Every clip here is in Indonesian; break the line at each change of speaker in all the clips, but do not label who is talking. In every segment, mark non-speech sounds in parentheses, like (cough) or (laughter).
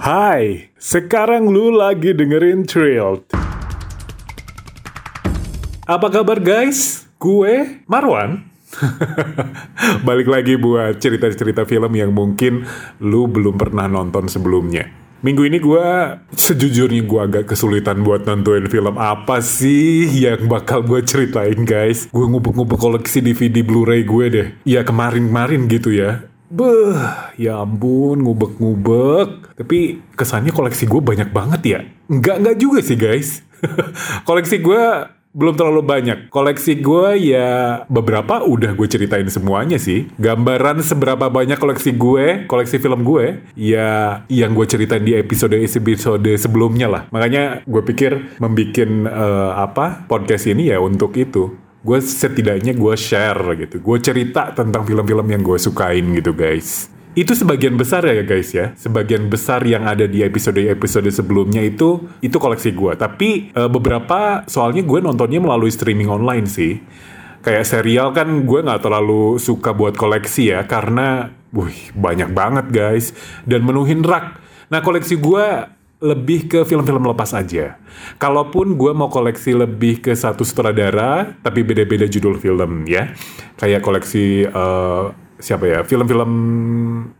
Hai, sekarang lu lagi dengerin Thrilled. Apa kabar guys? Gue Marwan. (laughs) Balik lagi buat cerita-cerita film yang mungkin lu belum pernah nonton sebelumnya. Minggu ini gue sejujurnya gue agak kesulitan buat nentuin film apa sih yang bakal gue ceritain guys. Gue ngubek-ngubek koleksi DVD Blu-ray gue deh. Ya kemarin-kemarin gitu ya. Beuh, ya ampun, ngubek-ngubek. Tapi kesannya koleksi gue banyak banget ya. Enggak, enggak juga sih guys. (laughs) koleksi gue belum terlalu banyak. Koleksi gue ya beberapa udah gue ceritain semuanya sih. Gambaran seberapa banyak koleksi gue, koleksi film gue, ya yang gue ceritain di episode-episode sebelumnya lah. Makanya gue pikir membikin uh, apa podcast ini ya untuk itu gue setidaknya gue share gitu. Gue cerita tentang film-film yang gue sukain gitu guys. Itu sebagian besar ya guys ya. Sebagian besar yang ada di episode-episode sebelumnya itu itu koleksi gue tapi e, beberapa soalnya gue nontonnya melalui streaming online sih. Kayak serial kan gue nggak terlalu suka buat koleksi ya karena wih banyak banget guys. Dan menuhin rak. Nah koleksi gue lebih ke film-film lepas aja. Kalaupun gue mau koleksi lebih ke satu sutradara, tapi beda-beda judul film ya. Kayak koleksi uh, siapa ya film-film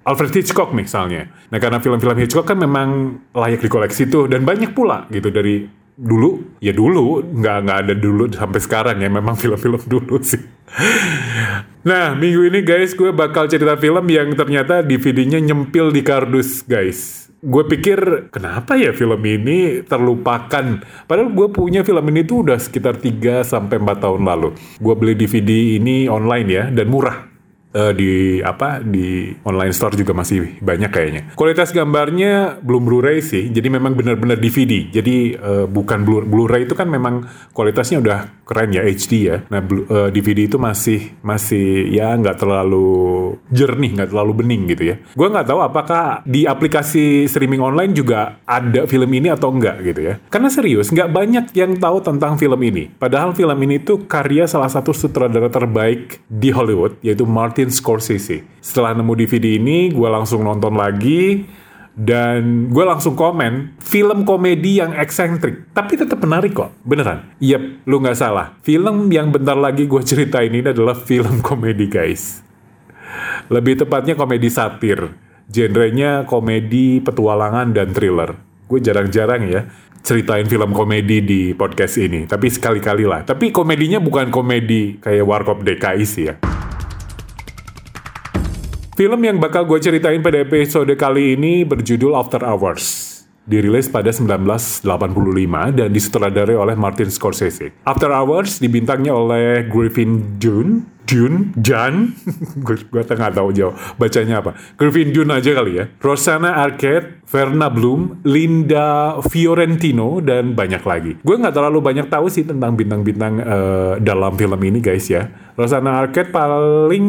Alfred Hitchcock misalnya. Nah karena film-film Hitchcock kan memang layak dikoleksi tuh dan banyak pula gitu dari dulu ya dulu nggak nggak ada dulu sampai sekarang ya memang film-film dulu sih. Nah minggu ini guys gue bakal cerita film yang ternyata DVD-nya nyempil di kardus guys gue pikir kenapa ya film ini terlupakan? Padahal gue punya film ini tuh udah sekitar 3 sampai 4 tahun lalu. Gue beli DVD ini online ya dan murah uh, di apa di online store juga masih banyak kayaknya. Kualitas gambarnya belum Blu-ray sih, jadi memang benar-benar DVD. Jadi uh, bukan Blu-ray itu kan memang kualitasnya udah keren ya HD ya. Nah uh, eh, DVD itu masih masih ya nggak terlalu jernih, nggak terlalu bening gitu ya. Gue nggak tahu apakah di aplikasi streaming online juga ada film ini atau enggak gitu ya. Karena serius nggak banyak yang tahu tentang film ini. Padahal film ini tuh karya salah satu sutradara terbaik di Hollywood yaitu Martin Martin Scorsese. Setelah nemu DVD ini, gue langsung nonton lagi dan gue langsung komen film komedi yang eksentrik tapi tetap menarik kok. Beneran? Yep lu nggak salah. Film yang bentar lagi gue ceritain ini adalah film komedi guys. Lebih tepatnya komedi satir. Genrenya komedi petualangan dan thriller. Gue jarang-jarang ya ceritain film komedi di podcast ini tapi sekali-kali lah. Tapi komedinya bukan komedi kayak Warkop DKI sih ya Film yang bakal gue ceritain pada episode kali ini berjudul After Hours. Dirilis pada 1985 dan disutradarai oleh Martin Scorsese. After Hours dibintangnya oleh Griffin Dunne, Dune, Jan, (laughs) gue tengah tahu jauh bacanya apa. Griffin Dune aja kali ya. Rosanna Arquette, Verna Bloom, Linda Fiorentino, dan banyak lagi. Gue nggak terlalu banyak tahu sih tentang bintang-bintang uh, dalam film ini guys ya. Rosanna Arquette paling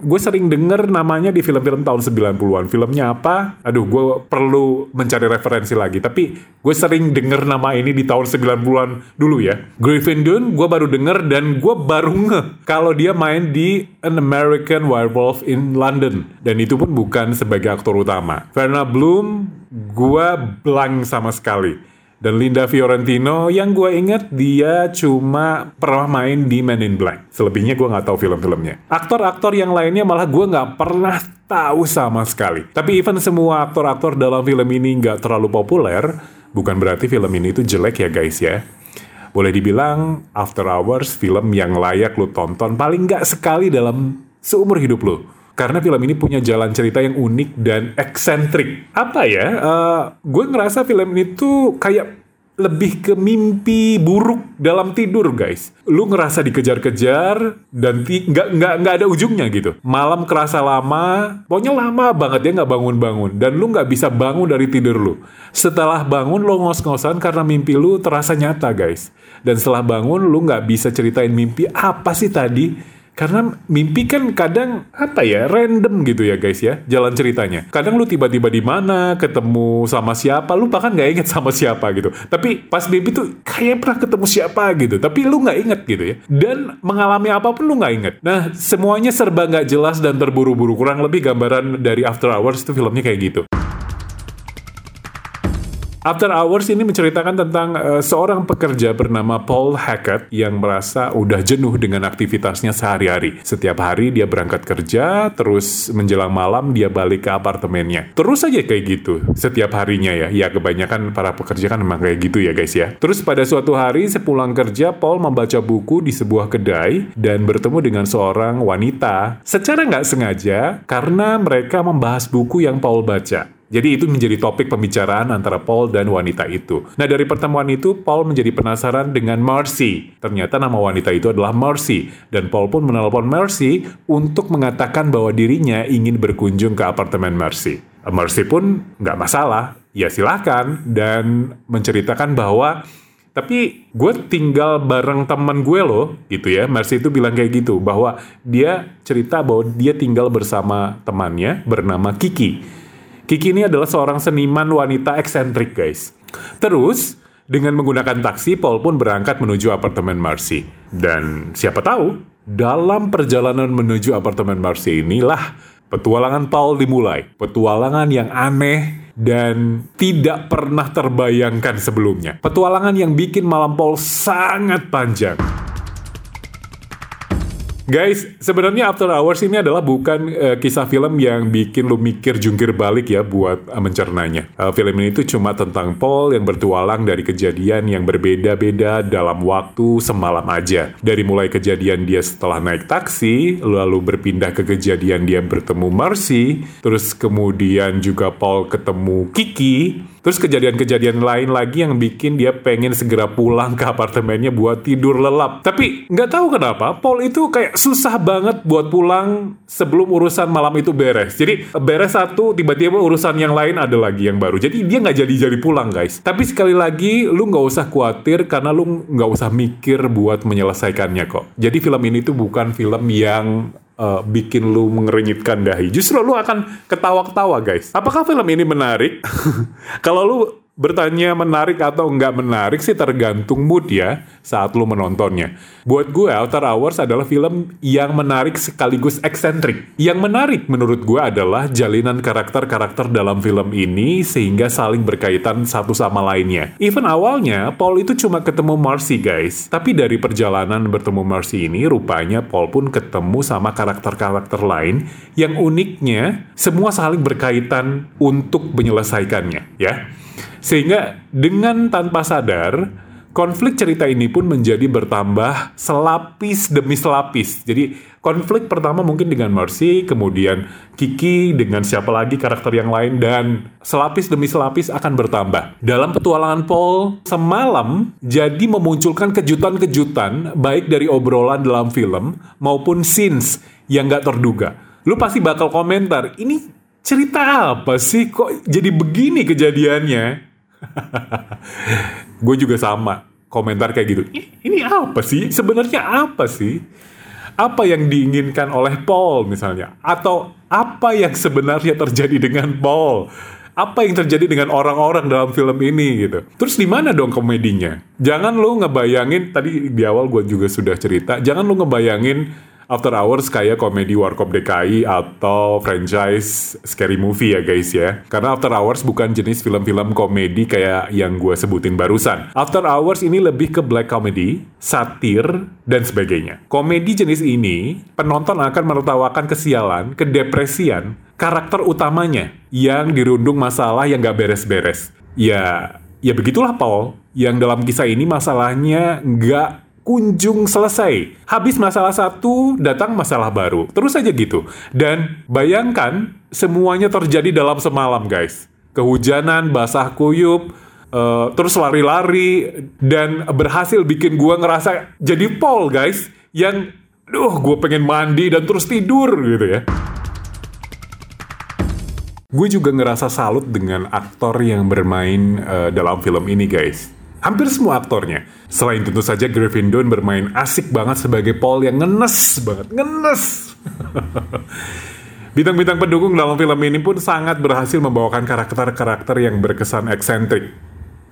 gue sering denger namanya di film-film tahun 90-an. Filmnya apa? Aduh, gue perlu mencari referensi lagi. Tapi gue sering denger nama ini di tahun 90-an dulu ya. Griffin Dunne gue baru denger dan gue baru nge kalau dia main di An American Werewolf in London. Dan itu pun bukan sebagai aktor utama. Verna Bloom gue blank sama sekali. Dan Linda Fiorentino yang gue inget dia cuma pernah main di Men in Black. Selebihnya gue nggak tahu film-filmnya. Aktor-aktor yang lainnya malah gue nggak pernah tahu sama sekali. Tapi even semua aktor-aktor dalam film ini nggak terlalu populer, bukan berarti film ini itu jelek ya guys ya. Boleh dibilang After Hours film yang layak lo tonton paling nggak sekali dalam seumur hidup lo karena film ini punya jalan cerita yang unik dan eksentrik. Apa ya? Uh, gue ngerasa film ini tuh kayak lebih ke mimpi buruk dalam tidur guys. Lu ngerasa dikejar-kejar dan nggak nggak nggak ada ujungnya gitu. Malam kerasa lama, pokoknya lama banget ya nggak bangun-bangun dan lu nggak bisa bangun dari tidur lu. Setelah bangun lu ngos-ngosan karena mimpi lu terasa nyata guys. Dan setelah bangun lu nggak bisa ceritain mimpi apa sih tadi karena mimpi kan kadang apa ya random gitu ya guys ya jalan ceritanya. Kadang lu tiba-tiba di mana ketemu sama siapa, lu bahkan nggak inget sama siapa gitu. Tapi pas mimpi tuh kayak pernah ketemu siapa gitu, tapi lu nggak inget gitu ya. Dan mengalami apa pun lu nggak inget. Nah semuanya serba nggak jelas dan terburu-buru. Kurang lebih gambaran dari After Hours itu filmnya kayak gitu. After Hours ini menceritakan tentang uh, seorang pekerja bernama Paul Hackett yang merasa udah jenuh dengan aktivitasnya sehari-hari. Setiap hari dia berangkat kerja, terus menjelang malam dia balik ke apartemennya. Terus aja kayak gitu setiap harinya ya. Ya kebanyakan para pekerja kan memang kayak gitu ya guys ya. Terus pada suatu hari sepulang kerja Paul membaca buku di sebuah kedai dan bertemu dengan seorang wanita. Secara nggak sengaja karena mereka membahas buku yang Paul baca. Jadi itu menjadi topik pembicaraan antara Paul dan wanita itu. Nah dari pertemuan itu Paul menjadi penasaran dengan Mercy. Ternyata nama wanita itu adalah Mercy. Dan Paul pun menelpon Mercy untuk mengatakan bahwa dirinya ingin berkunjung ke apartemen Mercy. Mercy pun nggak masalah, ya silahkan. Dan menceritakan bahwa tapi gue tinggal bareng teman gue loh gitu ya Mercy itu bilang kayak gitu bahwa dia cerita bahwa dia tinggal bersama temannya bernama Kiki Kiki ini adalah seorang seniman wanita eksentrik guys. Terus, dengan menggunakan taksi, Paul pun berangkat menuju apartemen Marcy. Dan siapa tahu, dalam perjalanan menuju apartemen Marcy inilah petualangan Paul dimulai. Petualangan yang aneh dan tidak pernah terbayangkan sebelumnya. Petualangan yang bikin malam Paul sangat panjang. Guys, sebenarnya After Hours ini adalah bukan uh, kisah film yang bikin lu mikir jungkir balik ya buat uh, mencernanya. Uh, film ini tuh cuma tentang Paul yang bertualang dari kejadian yang berbeda-beda dalam waktu semalam aja. Dari mulai kejadian dia setelah naik taksi, lalu berpindah ke kejadian dia bertemu Marcy, terus kemudian juga Paul ketemu Kiki, Terus kejadian-kejadian lain lagi yang bikin dia pengen segera pulang ke apartemennya buat tidur lelap. Tapi nggak tahu kenapa Paul itu kayak susah banget buat pulang sebelum urusan malam itu beres. Jadi beres satu, tiba-tiba urusan yang lain ada lagi yang baru. Jadi dia nggak jadi-jadi pulang guys. Tapi sekali lagi lu nggak usah khawatir karena lu nggak usah mikir buat menyelesaikannya kok. Jadi film ini tuh bukan film yang uh, bikin lu mengerenyitkan dahi. Justru lu akan ketawa-ketawa guys. Apakah film ini menarik? (laughs) Kalau lu bertanya menarik atau nggak menarik sih tergantung mood ya saat lu menontonnya. Buat gue, Outer Hours adalah film yang menarik sekaligus eksentrik. Yang menarik menurut gue adalah jalinan karakter-karakter dalam film ini sehingga saling berkaitan satu sama lainnya. Even awalnya, Paul itu cuma ketemu Marcy guys. Tapi dari perjalanan bertemu Marcy ini, rupanya Paul pun ketemu sama karakter-karakter lain yang uniknya semua saling berkaitan untuk menyelesaikannya ya. Sehingga dengan tanpa sadar, konflik cerita ini pun menjadi bertambah selapis demi selapis. Jadi konflik pertama mungkin dengan Mercy, kemudian Kiki dengan siapa lagi karakter yang lain dan selapis demi selapis akan bertambah. Dalam petualangan Paul semalam jadi memunculkan kejutan-kejutan baik dari obrolan dalam film maupun scenes yang gak terduga. Lu pasti bakal komentar, ini cerita apa sih kok jadi begini kejadiannya? (laughs) gue juga sama komentar kayak gitu. Ini apa sih? Sebenarnya apa sih? Apa yang diinginkan oleh Paul misalnya? Atau apa yang sebenarnya terjadi dengan Paul? Apa yang terjadi dengan orang-orang dalam film ini gitu? Terus di mana dong komedinya? Jangan lu ngebayangin tadi di awal gue juga sudah cerita. Jangan lu ngebayangin After Hours kayak komedi Warkop DKI atau franchise scary movie ya guys ya. Karena After Hours bukan jenis film-film komedi kayak yang gue sebutin barusan. After Hours ini lebih ke black comedy, satir, dan sebagainya. Komedi jenis ini, penonton akan menertawakan kesialan, kedepresian, karakter utamanya yang dirundung masalah yang gak beres-beres. Ya, ya begitulah Paul, yang dalam kisah ini masalahnya nggak kunjung selesai. Habis masalah satu, datang masalah baru. Terus aja gitu. Dan bayangkan semuanya terjadi dalam semalam, guys. Kehujanan, basah kuyup, uh, terus lari-lari, dan berhasil bikin gua ngerasa jadi Paul, guys. Yang, duh, gue pengen mandi dan terus tidur gitu ya. Gue juga ngerasa salut dengan aktor yang bermain uh, dalam film ini, guys hampir semua aktornya. Selain tentu saja Griffin Dunn bermain asik banget sebagai Paul yang ngenes banget, ngenes. (laughs) Bintang-bintang pendukung dalam film ini pun sangat berhasil membawakan karakter-karakter yang berkesan eksentrik.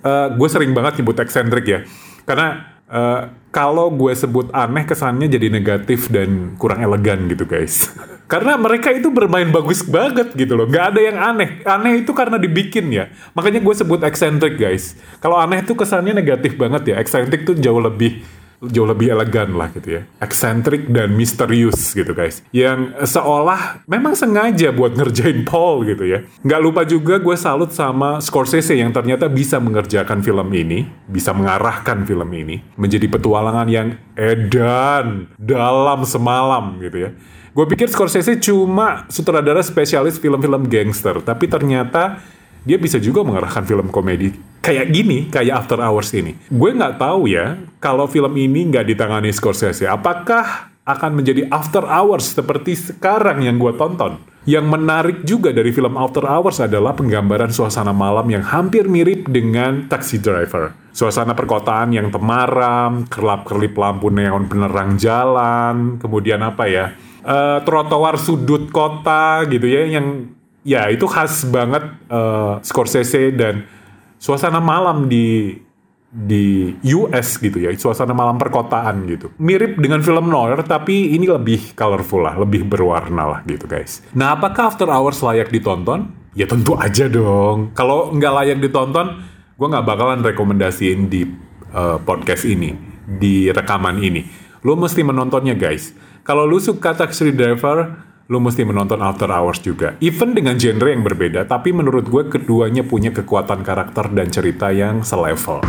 Uh, gue sering banget nyebut eksentrik ya, karena uh, kalau gue sebut aneh kesannya jadi negatif dan kurang elegan gitu guys. (laughs) Karena mereka itu bermain bagus banget gitu loh. Gak ada yang aneh. Aneh itu karena dibikin ya. Makanya gue sebut eksentrik guys. Kalau aneh itu kesannya negatif banget ya. Eksentrik tuh jauh lebih jauh lebih elegan lah gitu ya. Eksentrik dan misterius gitu guys. Yang seolah memang sengaja buat ngerjain Paul gitu ya. Nggak lupa juga gue salut sama Scorsese yang ternyata bisa mengerjakan film ini. Bisa mengarahkan film ini. Menjadi petualangan yang edan dalam semalam gitu ya. Gue pikir Scorsese cuma sutradara spesialis film-film gangster. Tapi ternyata dia bisa juga mengarahkan film komedi kayak gini, kayak After Hours ini. Gue nggak tahu ya, kalau film ini nggak ditangani Scorsese, apakah akan menjadi After Hours seperti sekarang yang gue tonton? Yang menarik juga dari film After Hours adalah penggambaran suasana malam yang hampir mirip dengan Taxi Driver. Suasana perkotaan yang temaram, kerlap-kerlip lampu neon penerang jalan, kemudian apa ya, uh, trotoar sudut kota gitu ya, yang ya itu khas banget uh, Scorsese dan suasana malam di di US gitu ya, suasana malam perkotaan gitu. Mirip dengan film noir, tapi ini lebih colorful lah, lebih berwarna lah gitu guys. Nah, apakah After Hours layak ditonton? Ya tentu aja dong. Kalau nggak layak ditonton, gue nggak bakalan rekomendasiin di uh, podcast ini, di rekaman ini. Lo mesti menontonnya guys. Kalau lu suka Taxi Driver, lu mesti menonton After Hours juga. Even dengan genre yang berbeda, tapi menurut gue keduanya punya kekuatan karakter dan cerita yang selevel.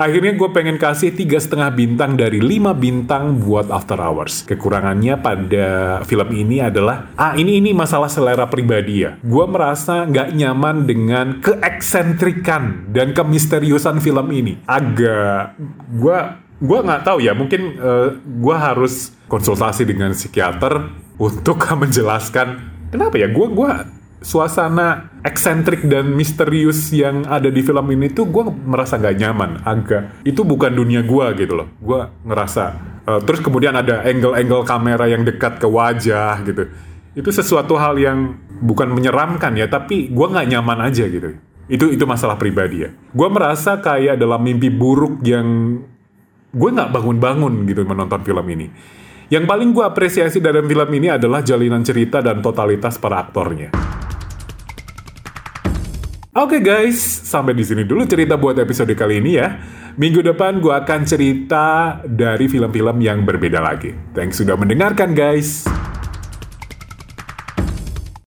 Akhirnya gue pengen kasih tiga setengah bintang dari 5 bintang buat After Hours. Kekurangannya pada film ini adalah, ah ini ini masalah selera pribadi ya. Gue merasa nggak nyaman dengan keeksentrikan dan kemisteriusan film ini. Agak, gue gue nggak tahu ya mungkin uh, eh, gue harus konsultasi dengan psikiater untuk (laughs) menjelaskan kenapa ya gue gua suasana eksentrik dan misterius yang ada di film ini tuh gue merasa nggak nyaman agak. Itu bukan dunia gue gitu loh. Gue ngerasa uh, terus kemudian ada angle-angle kamera yang dekat ke wajah gitu. Itu sesuatu hal yang bukan menyeramkan ya tapi gue nggak nyaman aja gitu. Itu itu masalah pribadi ya. Gue merasa kayak dalam mimpi buruk yang gue nggak bangun-bangun gitu menonton film ini. Yang paling gue apresiasi dalam film ini adalah jalinan cerita dan totalitas para aktornya. Oke okay guys, sampai di sini dulu cerita buat episode kali ini ya. Minggu depan gue akan cerita dari film-film yang berbeda lagi. Thanks sudah mendengarkan guys.